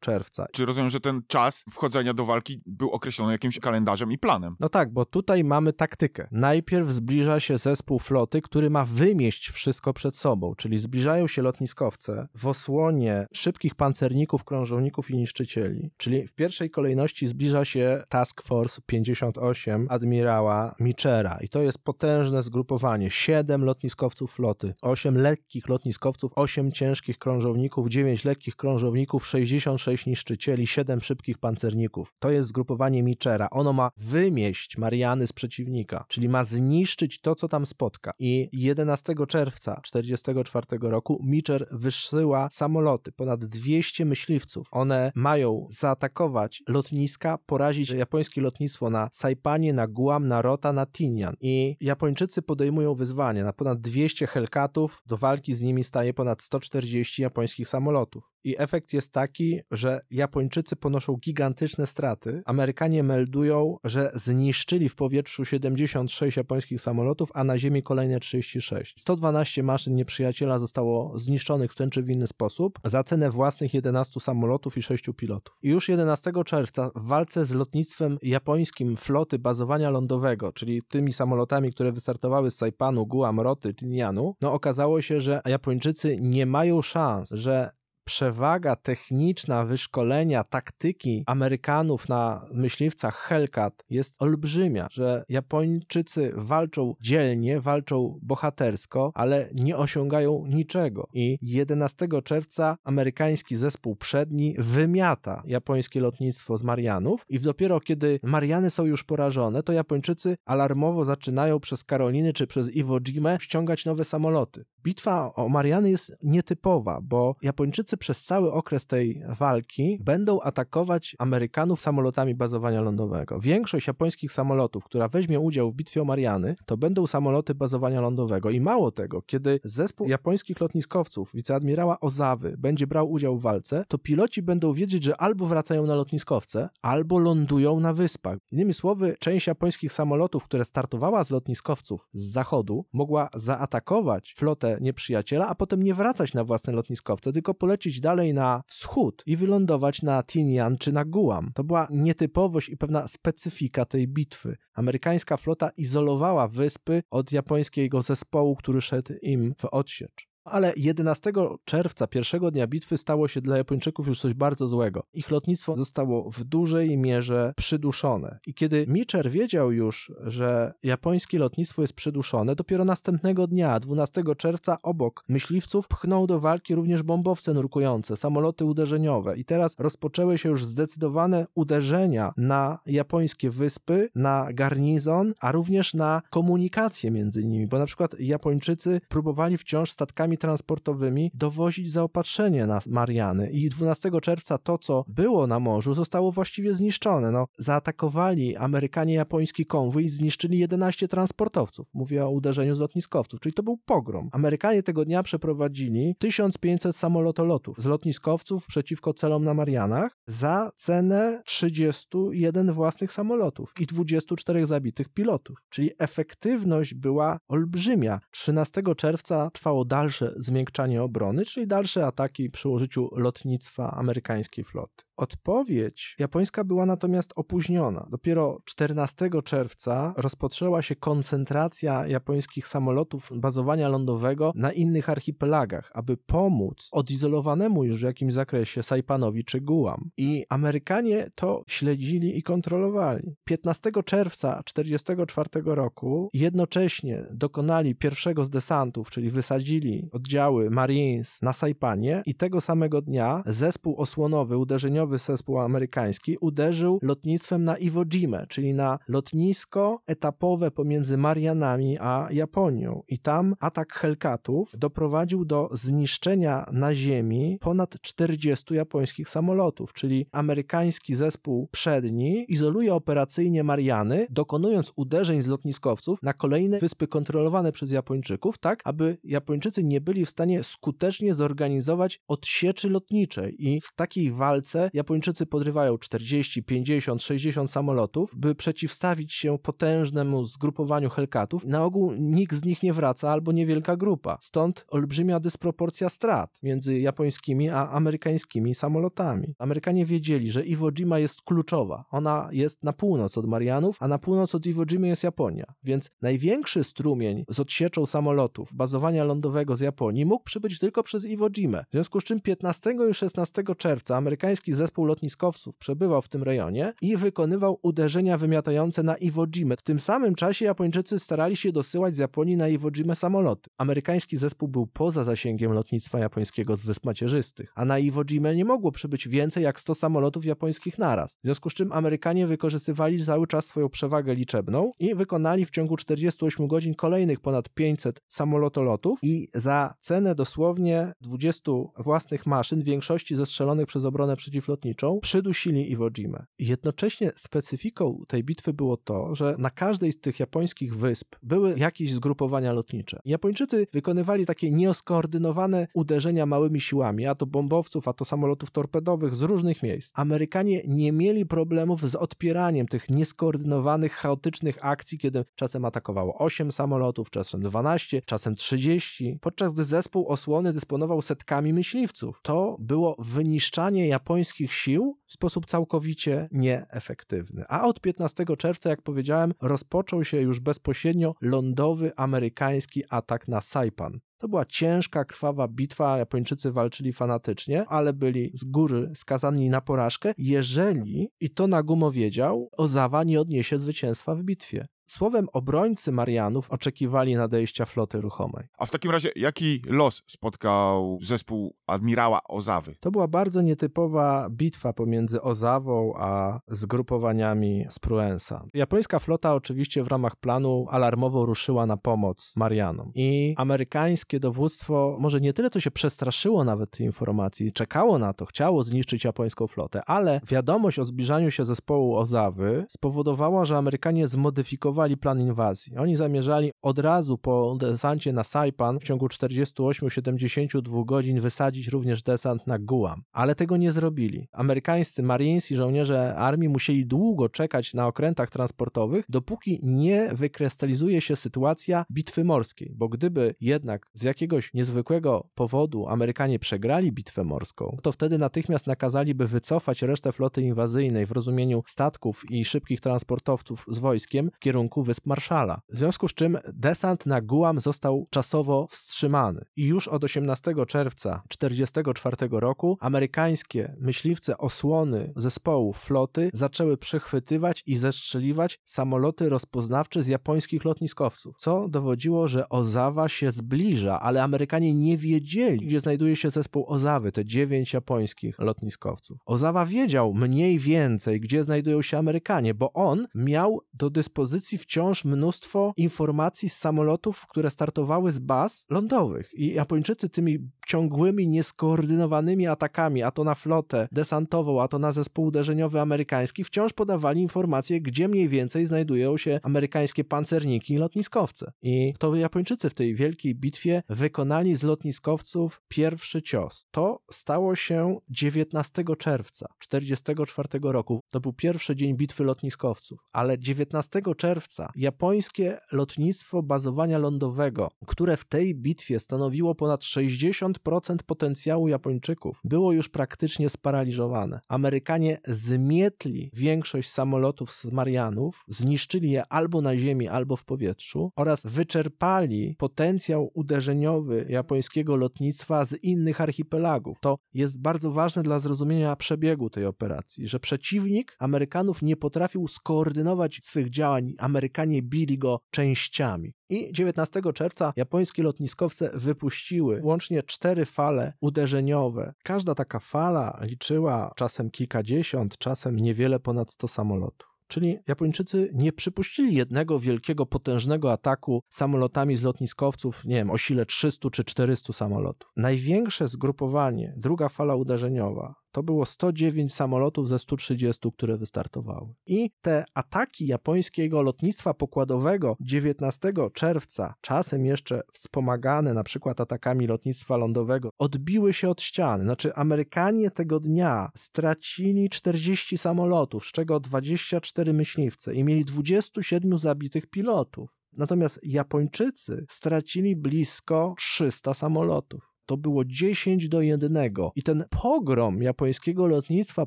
czerwca. Czy rozumiem, że ten czas wchodzenia do walki był określony jakimś kalendarzem i planem? No tak, bo tutaj mamy taktykę. Najpierw zbliża się zespół floty, który ma wymieść wszystko przed sobą, czyli zbliżają się lotniskowce w osłonie szybkich pancerników, krążowników i niszczycieli. Czyli w pierwszej kolejności zbliża się Task Force 58 admirała Michera i to jest potężne zgrupowanie. Siedem lotniskowców floty, osiem lekkich lotniskowców, osiem ciężkich krążowników, dziewięć lekkich krążowników, 66 niszczycieli, 7 szybkich pancerników. To jest zgrupowanie Michera. Ono ma wymieść Mariany z przeciwnika, czyli ma zniszczyć to, co tam spotka. I 11 czerwca 1944 roku Micher wysyła samoloty, ponad 200 myśliwców. One mają zaatakować lotniska, porazić japońskie lotnictwo na Saipanie, na Guam, na Rota, na Tinian. I Japończycy podejmują wyzwanie na ponad 200 Hellcatów. Do walki z nimi staje ponad 140 japońskich samolotów. I efekt jest taki, że Japończycy ponoszą gigantyczne straty. Amerykanie meldują, że zniszczyli w powietrzu 76 japońskich samolotów, a na ziemi kolejne 36. 112 maszyn nieprzyjaciela zostało zniszczonych w ten czy w inny sposób za cenę własnych 11 samolotów i 6 pilotów. I już 11 czerwca w walce z lotnictwem japońskim floty bazowania lądowego, czyli tymi samolotami, które wystartowały z Saipanu, Guam, Roty, Tinianu, no okazało się, że Japończycy nie mają szans, że przewaga techniczna wyszkolenia, taktyki Amerykanów na myśliwcach Hellcat jest olbrzymia, że Japończycy walczą dzielnie, walczą bohatersko, ale nie osiągają niczego. I 11 czerwca amerykański zespół przedni wymiata japońskie lotnictwo z Marianów i dopiero kiedy Mariany są już porażone, to Japończycy alarmowo zaczynają przez Karoliny czy przez Iwo Jimę ściągać nowe samoloty. Bitwa o Mariany jest nietypowa, bo Japończycy przez cały okres tej walki będą atakować Amerykanów samolotami bazowania lądowego. Większość japońskich samolotów, która weźmie udział w bitwie o Mariany, to będą samoloty bazowania lądowego. I mało tego, kiedy zespół japońskich lotniskowców, wiceadmirała Ozawy, będzie brał udział w walce, to piloci będą wiedzieć, że albo wracają na lotniskowce, albo lądują na wyspach. Innymi słowy, część japońskich samolotów, które startowała z lotniskowców z zachodu, mogła zaatakować flotę nieprzyjaciela, a potem nie wracać na własne lotniskowce, tylko polecieć dalej na wschód i wylądować na Tinian czy na Guam. To była nietypowość i pewna specyfika tej bitwy. Amerykańska flota izolowała wyspy od japońskiego zespołu, który szedł im w odsiecz. Ale 11 czerwca, pierwszego dnia bitwy, stało się dla Japończyków już coś bardzo złego. Ich lotnictwo zostało w dużej mierze przyduszone. I kiedy Micher wiedział już, że japońskie lotnictwo jest przyduszone, dopiero następnego dnia, 12 czerwca, obok myśliwców pchnął do walki również bombowce nurkujące, samoloty uderzeniowe. I teraz rozpoczęły się już zdecydowane uderzenia na japońskie wyspy, na garnizon, a również na komunikację między nimi, bo na przykład Japończycy próbowali wciąż statkami transportowymi dowozić zaopatrzenie na Mariany i 12 czerwca to, co było na morzu, zostało właściwie zniszczone. No, zaatakowali Amerykanie japoński konwój i zniszczyli 11 transportowców. Mówię o uderzeniu z lotniskowców, czyli to był pogrom. Amerykanie tego dnia przeprowadzili 1500 samolotolotów z lotniskowców przeciwko celom na Marianach za cenę 31 własnych samolotów i 24 zabitych pilotów. Czyli efektywność była olbrzymia. 13 czerwca trwało dalsze dalsze zmiękczanie obrony, czyli dalsze ataki przy użyciu lotnictwa amerykańskiej floty. Odpowiedź japońska była natomiast opóźniona. Dopiero 14 czerwca rozpoczęła się koncentracja japońskich samolotów bazowania lądowego na innych archipelagach, aby pomóc odizolowanemu już w jakimś zakresie Saipanowi czy Guam. I Amerykanie to śledzili i kontrolowali. 15 czerwca 1944 roku jednocześnie dokonali pierwszego z desantów, czyli wysadzili oddziały Marines na Saipanie i tego samego dnia zespół osłonowy, uderzeniowy zespół amerykański uderzył lotnictwem na Iwo Jimę, czyli na lotnisko etapowe pomiędzy Marianami a Japonią. I tam atak Hellcatów doprowadził do zniszczenia na ziemi ponad 40 japońskich samolotów, czyli amerykański zespół przedni izoluje operacyjnie Mariany, dokonując uderzeń z lotniskowców na kolejne wyspy kontrolowane przez Japończyków, tak aby Japończycy nie byli w stanie skutecznie zorganizować odsieczy lotniczej. I w takiej walce Japończycy podrywają 40, 50, 60 samolotów, by przeciwstawić się potężnemu zgrupowaniu Hellcatów. Na ogół nikt z nich nie wraca albo niewielka grupa. Stąd olbrzymia dysproporcja strat między japońskimi a amerykańskimi samolotami. Amerykanie wiedzieli, że Iwo Jima jest kluczowa. Ona jest na północ od Marianów, a na północ od Iwo Jimy jest Japonia. Więc największy strumień z odsieczą samolotów bazowania lądowego z Japonii mógł przybyć tylko przez Iwo Jimę. W związku z czym 15 i 16 czerwca amerykański zespół lotniskowców przebywał w tym rejonie i wykonywał uderzenia wymiatające na Iwo Jimę. W tym samym czasie Japończycy starali się dosyłać z Japonii na Iwo Jimę samoloty. Amerykański zespół był poza zasięgiem lotnictwa japońskiego z Wysp Macierzystych, a na Iwo Jimę nie mogło przybyć więcej jak 100 samolotów japońskich naraz. W związku z czym Amerykanie wykorzystywali cały czas swoją przewagę liczebną i wykonali w ciągu 48 godzin kolejnych ponad 500 samolotolotów i za cenę dosłownie 20 własnych maszyn, w większości zestrzelonych przez obronę przeciwlotniczą, przydusili Iwo Jimę. Jednocześnie specyfiką tej bitwy było to, że na każdej z tych japońskich wysp były jakieś zgrupowania lotnicze. Japończycy wykonywali takie nieoskoordynowane uderzenia małymi siłami, a to bombowców, a to samolotów torpedowych z różnych miejsc. Amerykanie nie mieli problemów z odpieraniem tych nieskoordynowanych, chaotycznych akcji, kiedy czasem atakowało 8 samolotów, czasem 12, czasem 30, podczas gdy zespół osłony dysponował setkami myśliwców. To było wyniszczanie japońskich sił w sposób całkowicie nieefektywny. A od 15 czerwca, jak powiedziałem, rozpoczął się już bezpośrednio lądowy amerykański atak na Saipan. To była ciężka, krwawa bitwa. Japończycy walczyli fanatycznie, ale byli z góry skazani na porażkę, jeżeli, i to Nagumo wiedział, Ozawa nie odniesie zwycięstwa w bitwie. Słowem, obrońcy Marianów oczekiwali nadejścia floty ruchomej. A w takim razie, jaki los spotkał zespół admirała Ozawy? To była bardzo nietypowa bitwa pomiędzy Ozawą a zgrupowaniami z Pruensa. Japońska flota oczywiście w ramach planu alarmowo ruszyła na pomoc Marianom. I amerykańskie dowództwo może nie tyle co się przestraszyło nawet tej informacji, czekało na to, chciało zniszczyć japońską flotę, ale wiadomość o zbliżaniu się zespołu Ozawy spowodowała, że Amerykanie zmodyfikowali plan inwazji. Oni zamierzali od razu po desancie na Saipan w ciągu 48-72 godzin wysadzić również desant na Guam, ale tego nie zrobili. Amerykańscy Marines i żołnierze armii musieli długo czekać na okrętach transportowych, dopóki nie wykrystalizuje się sytuacja bitwy morskiej, bo gdyby jednak z jakiegoś niezwykłego powodu Amerykanie przegrali bitwę morską, to wtedy natychmiast nakazaliby wycofać resztę floty inwazyjnej w rozumieniu statków i szybkich transportowców z wojskiem w kierunku Wysp Marszala. W związku z czym desant na Guam został czasowo wstrzymany. I już od 18 czerwca 1944 roku amerykańskie myśliwce osłony zespołów floty zaczęły przechwytywać i zestrzeliwać samoloty rozpoznawcze z japońskich lotniskowców, co dowodziło, że Ozawa się zbliża, ale Amerykanie nie wiedzieli, gdzie znajduje się zespół Ozawy, te dziewięć japońskich lotniskowców. Ozawa wiedział mniej więcej, gdzie znajdują się Amerykanie, bo on miał do dyspozycji wciąż mnóstwo informacji z samolotów, które startowały z baz lądowych. I Japończycy tymi ciągłymi, nieskoordynowanymi atakami, a to na flotę desantową, a to na zespół uderzeniowy amerykański, wciąż podawali informacje, gdzie mniej więcej znajdują się amerykańskie pancerniki i lotniskowce. I to Japończycy w tej wielkiej bitwie wykonali z lotniskowców pierwszy cios. To stało się 19 czerwca 1944 roku. To był pierwszy dzień bitwy lotniskowców, ale 19 czerwca czerwca japońskie lotnictwo bazowania lądowego, które w tej bitwie stanowiło ponad 60% potencjału Japończyków, było już praktycznie sparaliżowane. Amerykanie zmietli większość samolotów z Marianów, zniszczyli je albo na ziemi, albo w powietrzu oraz wyczerpali potencjał uderzeniowy japońskiego lotnictwa z innych archipelagów. To jest bardzo ważne dla zrozumienia przebiegu tej operacji, że przeciwnik Amerykanów nie potrafił skoordynować swych działań. Amerykanie bili go częściami. I 19 czerwca japońskie lotniskowce wypuściły łącznie cztery fale uderzeniowe. Każda taka fala liczyła czasem kilkadziesiąt, czasem niewiele ponad 100 samolotów. Czyli Japończycy nie przypuścili jednego wielkiego, potężnego ataku samolotami z lotniskowców, nie wiem, o sile 300 czy 400 samolotów. Największe zgrupowanie, druga fala uderzeniowa, to było 109 samolotów ze 130, które wystartowały. I te ataki japońskiego lotnictwa pokładowego 19 czerwca, czasem jeszcze wspomagane na przykład atakami lotnictwa lądowego, odbiły się od ściany. Znaczy Amerykanie tego dnia stracili 40 samolotów, z czego 24 myśliwce i mieli 27 zabitych pilotów. Natomiast Japończycy stracili blisko 300 samolotów to było 10 do 1. I ten pogrom japońskiego lotnictwa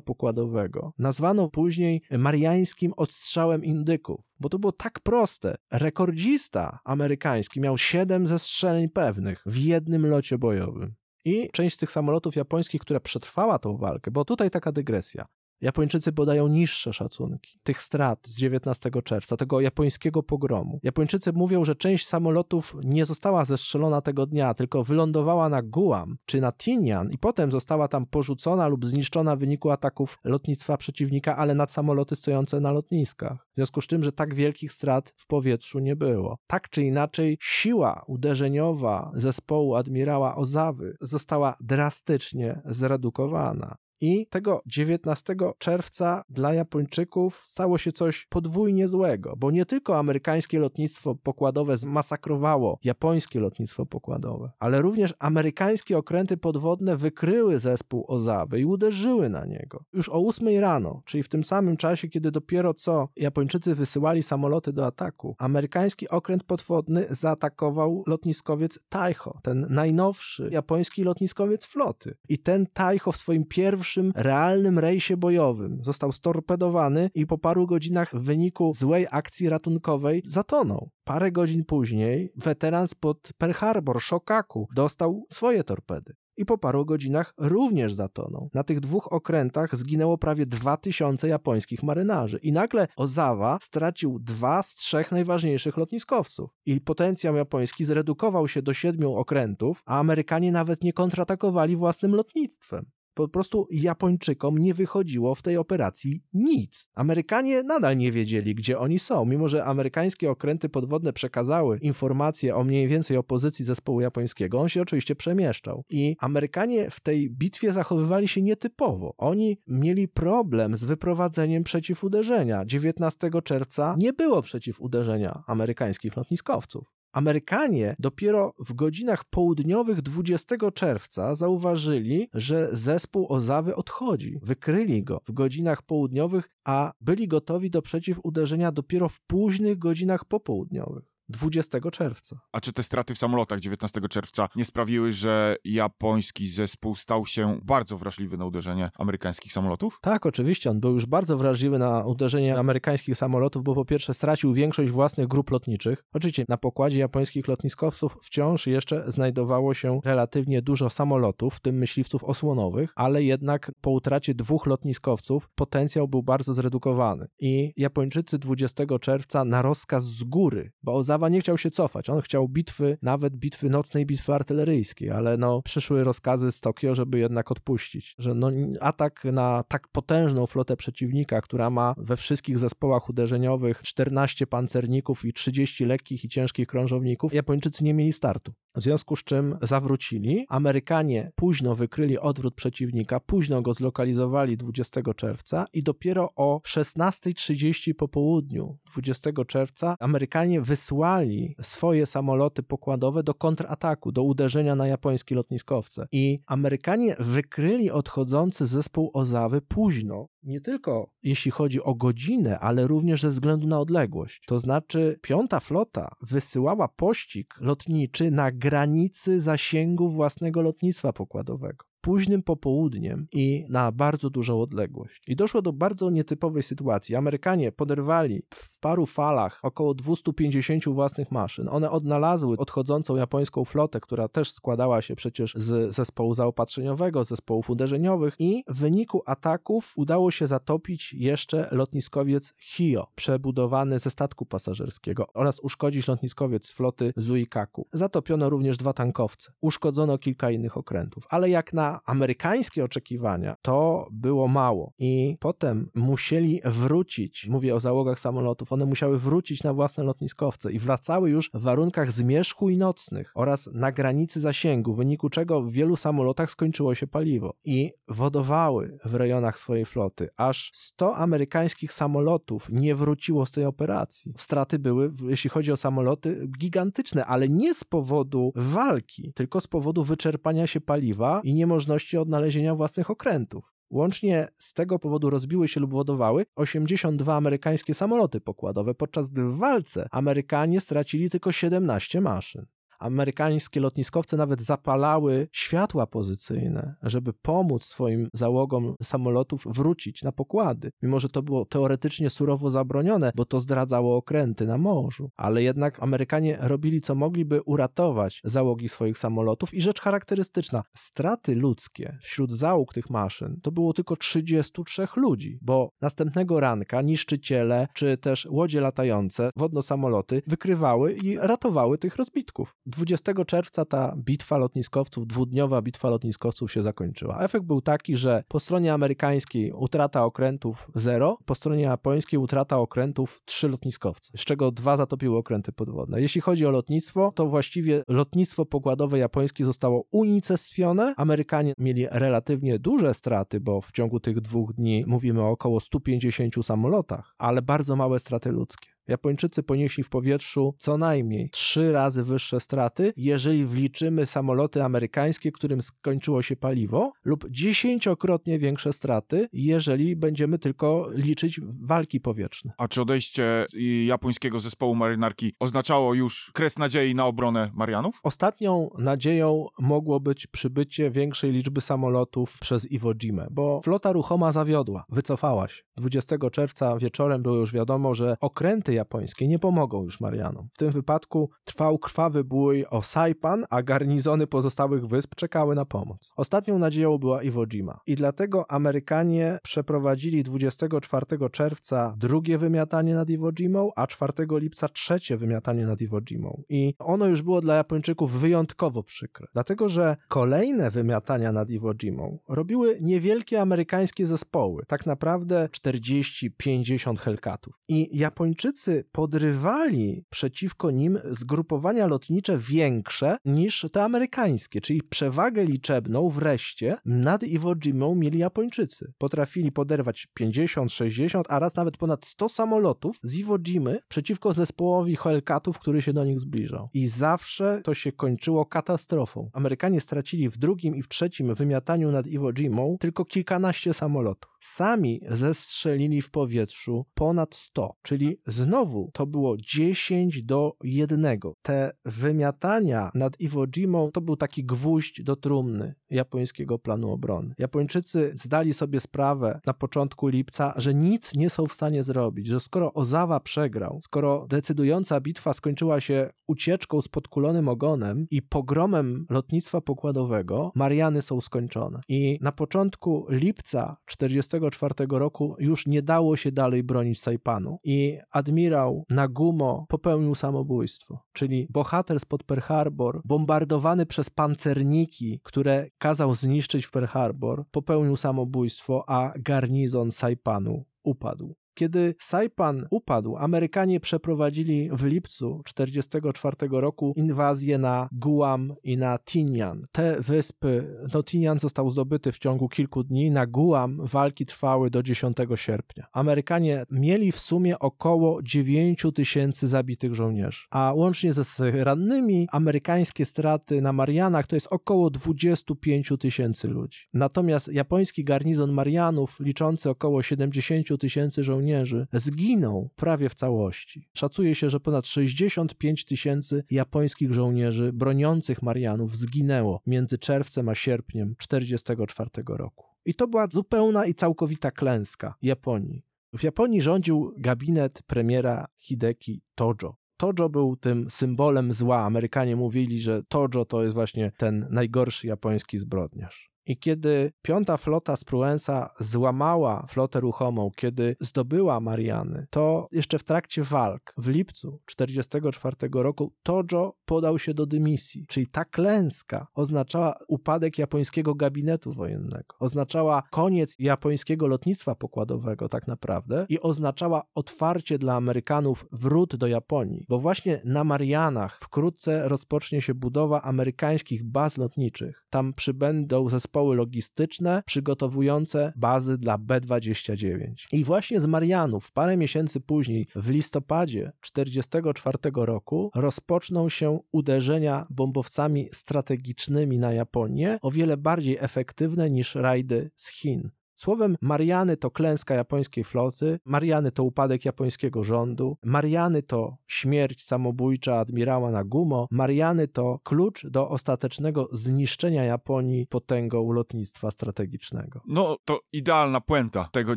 pokładowego nazwano później mariańskim odstrzałem indyków, bo to było tak proste. Rekordzista amerykański miał 7 zestrzeleń pewnych w jednym locie bojowym. I część z tych samolotów japońskich, która przetrwała tą walkę, bo tutaj taka dygresja. Japończycy podają niższe szacunki tych strat z 19 czerwca, tego japońskiego pogromu. Japończycy mówią, że część samolotów nie została zestrzelona tego dnia, tylko wylądowała na Guam czy na Tinian i potem została tam porzucona lub zniszczona w wyniku ataków lotnictwa przeciwnika, ale nad samoloty stojące na lotniskach. W związku z tym, że tak wielkich strat w powietrzu nie było. Tak czy inaczej, siła uderzeniowa zespołu admirała Ozawy została drastycznie zredukowana. I tego 19 czerwca dla Japończyków stało się coś podwójnie złego, bo nie tylko amerykańskie lotnictwo pokładowe zmasakrowało japońskie lotnictwo pokładowe, ale również amerykańskie okręty podwodne wykryły zespół Ozawy i uderzyły na niego. Już o 8 rano, czyli w tym samym czasie, kiedy dopiero co Japończycy wysyłali samoloty do ataku, amerykański okręt podwodny zaatakował lotniskowiec Taiho, ten najnowszy japoński lotniskowiec floty. I ten Taiho w swoim pierwszym pierwszym realnym rejsie bojowym. Został storpedowany i po paru godzinach w wyniku złej akcji ratunkowej zatonął. Parę godzin później weteran spod Pearl Harbor, Shokaku, dostał swoje torpedy i po paru godzinach również zatonął. Na tych dwóch okrętach zginęło prawie 2000 japońskich marynarzy i nagle Ozawa stracił dwa z trzech najważniejszych lotniskowców. I potencjał japoński zredukował się do siedmiu okrętów, a Amerykanie nawet nie kontratakowali własnym lotnictwem. Po prostu Japończykom nie wychodziło w tej operacji nic. Amerykanie nadal nie wiedzieli, gdzie oni są, mimo że amerykańskie okręty podwodne przekazały informacje o mniej więcej opozycji zespołu japońskiego. On się oczywiście przemieszczał. I Amerykanie w tej bitwie zachowywali się nietypowo. Oni mieli problem z wyprowadzeniem przeciwuderzenia. 19 czerwca nie było przeciwuderzenia amerykańskich lotniskowców. Amerykanie dopiero w godzinach południowych 20 czerwca zauważyli, że zespół Ozawy odchodzi. Wykryli go w godzinach południowych, a byli gotowi do przeciwuderzenia dopiero w późnych godzinach popołudniowych. 20 czerwca. A czy te straty w samolotach 19 czerwca nie sprawiły, że japoński zespół stał się bardzo wrażliwy na uderzenie amerykańskich samolotów? Tak, oczywiście. On był już bardzo wrażliwy na uderzenie amerykańskich samolotów, bo po pierwsze stracił większość własnych grup lotniczych. Oczywiście na pokładzie japońskich lotniskowców wciąż jeszcze znajdowało się relatywnie dużo samolotów, w tym myśliwców osłonowych, ale jednak po utracie dwóch lotniskowców potencjał był bardzo zredukowany. I Japończycy 20 czerwca na rozkaz z góry, bo za Nie chciał się cofać. On chciał bitwy, nawet bitwy nocnej, bitwy artyleryjskiej, ale no przyszły rozkazy z Tokio, żeby jednak odpuścić. Że no atak na tak potężną flotę przeciwnika, która ma we wszystkich zespołach uderzeniowych 14 pancerników i 30 lekkich i ciężkich krążowników, Japończycy nie mieli startu. W związku z czym zawrócili. Amerykanie późno wykryli odwrót przeciwnika, późno go zlokalizowali 20 czerwca i dopiero o 16.30 po południu 20 czerwca Amerykanie wysłali swoje samoloty pokładowe do kontrataku, do uderzenia na japońskie lotniskowce. I Amerykanie wykryli odchodzący zespół Ozawy późno, nie tylko jeśli chodzi o godzinę, ale również ze względu na odległość. To znaczy, piąta flota wysyłała pościg lotniczy na granicy zasięgu własnego lotnictwa pokładowego późnym popołudniem i na bardzo dużą odległość. I doszło do bardzo nietypowej sytuacji. Amerykanie poderwali w paru falach około 250 własnych maszyn. One odnalazły odchodzącą japońską flotę, która też składała się przecież z zespołu zaopatrzeniowego, zespołów uderzeniowych i w wyniku ataków udało się zatopić jeszcze lotniskowiec Hio, przebudowany ze statku pasażerskiego oraz uszkodzić lotniskowiec floty Zuikaku. Zatopiono również dwa tankowce. Uszkodzono kilka innych okrętów. Ale jak na amerykańskie oczekiwania to było mało. I potem musieli wrócić, mówię o załogach samolotów, one musiały wrócić na własne lotniskowce i wracały już w warunkach zmierzchu i nocnych oraz na granicy zasięgu, w wyniku czego w wielu samolotach skończyło się paliwo i wodowały w rejonach swojej floty. Aż 100 amerykańskich samolotów nie wróciło z tej operacji. Straty były, jeśli chodzi o samoloty, gigantyczne, ale nie z powodu walki, tylko z powodu wyczerpania się paliwa i niemożliwości możliwości odnalezienia własnych okrętów. Łącznie z tego powodu rozbiły się lub wodowały 82 amerykańskie samoloty pokładowe, podczas gdy w walce Amerykanie stracili tylko 17 maszyn amerykańskie lotniskowce nawet zapalały światła pozycyjne, żeby pomóc swoim załogom samolotów wrócić na pokłady, mimo że to było teoretycznie surowo zabronione, bo to zdradzało okręty na morzu. Ale jednak Amerykanie robili co mogli, by uratować załogi swoich samolotów i rzecz charakterystyczna, straty ludzkie wśród załóg tych maszyn to było tylko 33 ludzi, bo następnego ranka niszczyciele czy też łodzie latające, wodno-samoloty wykrywały i ratowały tych rozbitków. 20 czerwca ta bitwa lotniskowców, dwudniowa bitwa lotniskowców się zakończyła. Efekt był taki, że po stronie amerykańskiej utrata okrętów 0, po stronie japońskiej utrata okrętów 3 lotniskowce, z czego dwa zatopiły okręty podwodne. Jeśli chodzi o lotnictwo, to właściwie lotnictwo pokładowe japońskie zostało unicestwione. Amerykanie mieli relatywnie duże straty, bo w ciągu tych dwóch dni mówimy o około 150 samolotach, ale bardzo małe straty ludzkie. Japończycy ponieśli w powietrzu co najmniej trzy razy wyższe straty, jeżeli wliczymy samoloty amerykańskie, którym skończyło się paliwo, lub dziesięciokrotnie większe straty, jeżeli będziemy tylko liczyć walki powietrzne. A czy odejście japońskiego zespołu marynarki oznaczało już kres nadziei na obronę Marianów? Ostatnią nadzieją mogło być przybycie większej liczby samolotów przez Iwo Jimę, bo flota ruchoma zawiodła, wycofała się. 20 czerwca wieczorem było już wiadomo, że okręty japońskie nie pomogą już Marianom. W tym wypadku trwał krwawy bój o Saipan, a garnizony pozostałych wysp czekały na pomoc. Ostatnią nadzieją była Iwo Jima i dlatego Amerykanie przeprowadzili 24 czerwca drugie wymiatanie nad Iwo Jimą, a 4 lipca trzecie wymiatanie nad Iwo Jimą. I ono już było dla Japończyków wyjątkowo przykre, dlatego że kolejne wymiatania nad Iwo Jimą robiły niewielkie amerykańskie zespoły, tak naprawdę 40-50 Hellcatów. I Japończycy podrywali przeciwko nim zgrupowania lotnicze większe niż te amerykańskie, czyli przewagę liczebną wreszcie nad Iwo Jimą mieli Japończycy. Potrafili poderwać 50, 60, a raz nawet ponad 100 samolotów z Iwo Jimy przeciwko zespołowi Hellcatów, który się do nich zbliżał. I zawsze to się kończyło katastrofą. Amerykanie stracili w drugim i w trzecim wymiataniu nad Iwo Jimą tylko kilkanaście samolotów. Sami zestrzelili w powietrzu ponad 100, czyli znowu znowu to było 10 do 1. Te wymiatania nad Iwo Jimą to był taki gwóźdź do trumny japońskiego planu obrony. Japończycy zdali sobie sprawę na początku lipca, że nic nie są w stanie zrobić, że skoro Ozawa przegrał, skoro decydująca bitwa skończyła się ucieczką z podkulonym ogonem i pogromem lotnictwa pokładowego, Mariany są skończone. I na początku lipca 1944 roku już nie dało się dalej bronić Saipanu. I admirał Nagumo popełnił samobójstwo, czyli bohater spod Pearl Harbor, bombardowany przez pancerniki, które kazał zniszczyć w Pearl Harbor, popełnił samobójstwo, a garnizon Saipanu upadł. Kiedy Saipan upadł, Amerykanie przeprowadzili w lipcu 1944 roku inwazję na Guam i na Tinian. Te wyspy, no Tinian został zdobyty w ciągu kilku dni, na Guam walki trwały do 10 sierpnia. Amerykanie mieli w sumie około 9 tysięcy zabitych żołnierzy, a łącznie ze rannymi amerykańskie straty na Marianach to jest około 25 tysięcy ludzi. Natomiast japoński garnizon Marianów, liczący około 70 tysięcy żołnierzy, zginął prawie w całości. Szacuje się, że ponad 65 tysięcy japońskich żołnierzy broniących Marianów zginęło między czerwcem a sierpniem 1944 roku. I to była zupełna i całkowita klęska Japonii. W Japonii rządził gabinet premiera Hideki Tojo. Tojo był tym symbolem zła. Amerykanie mówili, że Tojo to jest właśnie ten najgorszy japoński zbrodniarz. I kiedy piąta flota z Pruensa złamała flotę ruchomą, kiedy zdobyła Mariany, to jeszcze w trakcie walk w lipcu 1944 roku Tojo podał się do dymisji. Czyli ta klęska oznaczała upadek japońskiego gabinetu wojennego, oznaczała koniec japońskiego lotnictwa pokładowego tak naprawdę i oznaczała otwarcie dla Amerykanów wrót do Japonii, bo właśnie na Marianach wkrótce rozpocznie się budowa amerykańskich baz lotniczych. Tam przybędą zespoły logistyczne przygotowujące bazy dla B-29. I właśnie z Marianów parę miesięcy później, w listopadzie 1944 roku, rozpoczną się uderzenia bombowcami strategicznymi na Japonię, o wiele bardziej efektywne niż rajdy z Chin. Słowem, Mariany to klęska japońskiej floty, Mariany to upadek japońskiego rządu, Mariany to śmierć samobójcza admirała Nagumo, Mariany to klucz do ostatecznego zniszczenia Japonii potęgą lotnictwa strategicznego. No, to idealna puenta tego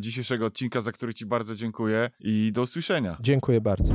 dzisiejszego odcinka, za który Ci bardzo dziękuję i do usłyszenia. Dziękuję bardzo.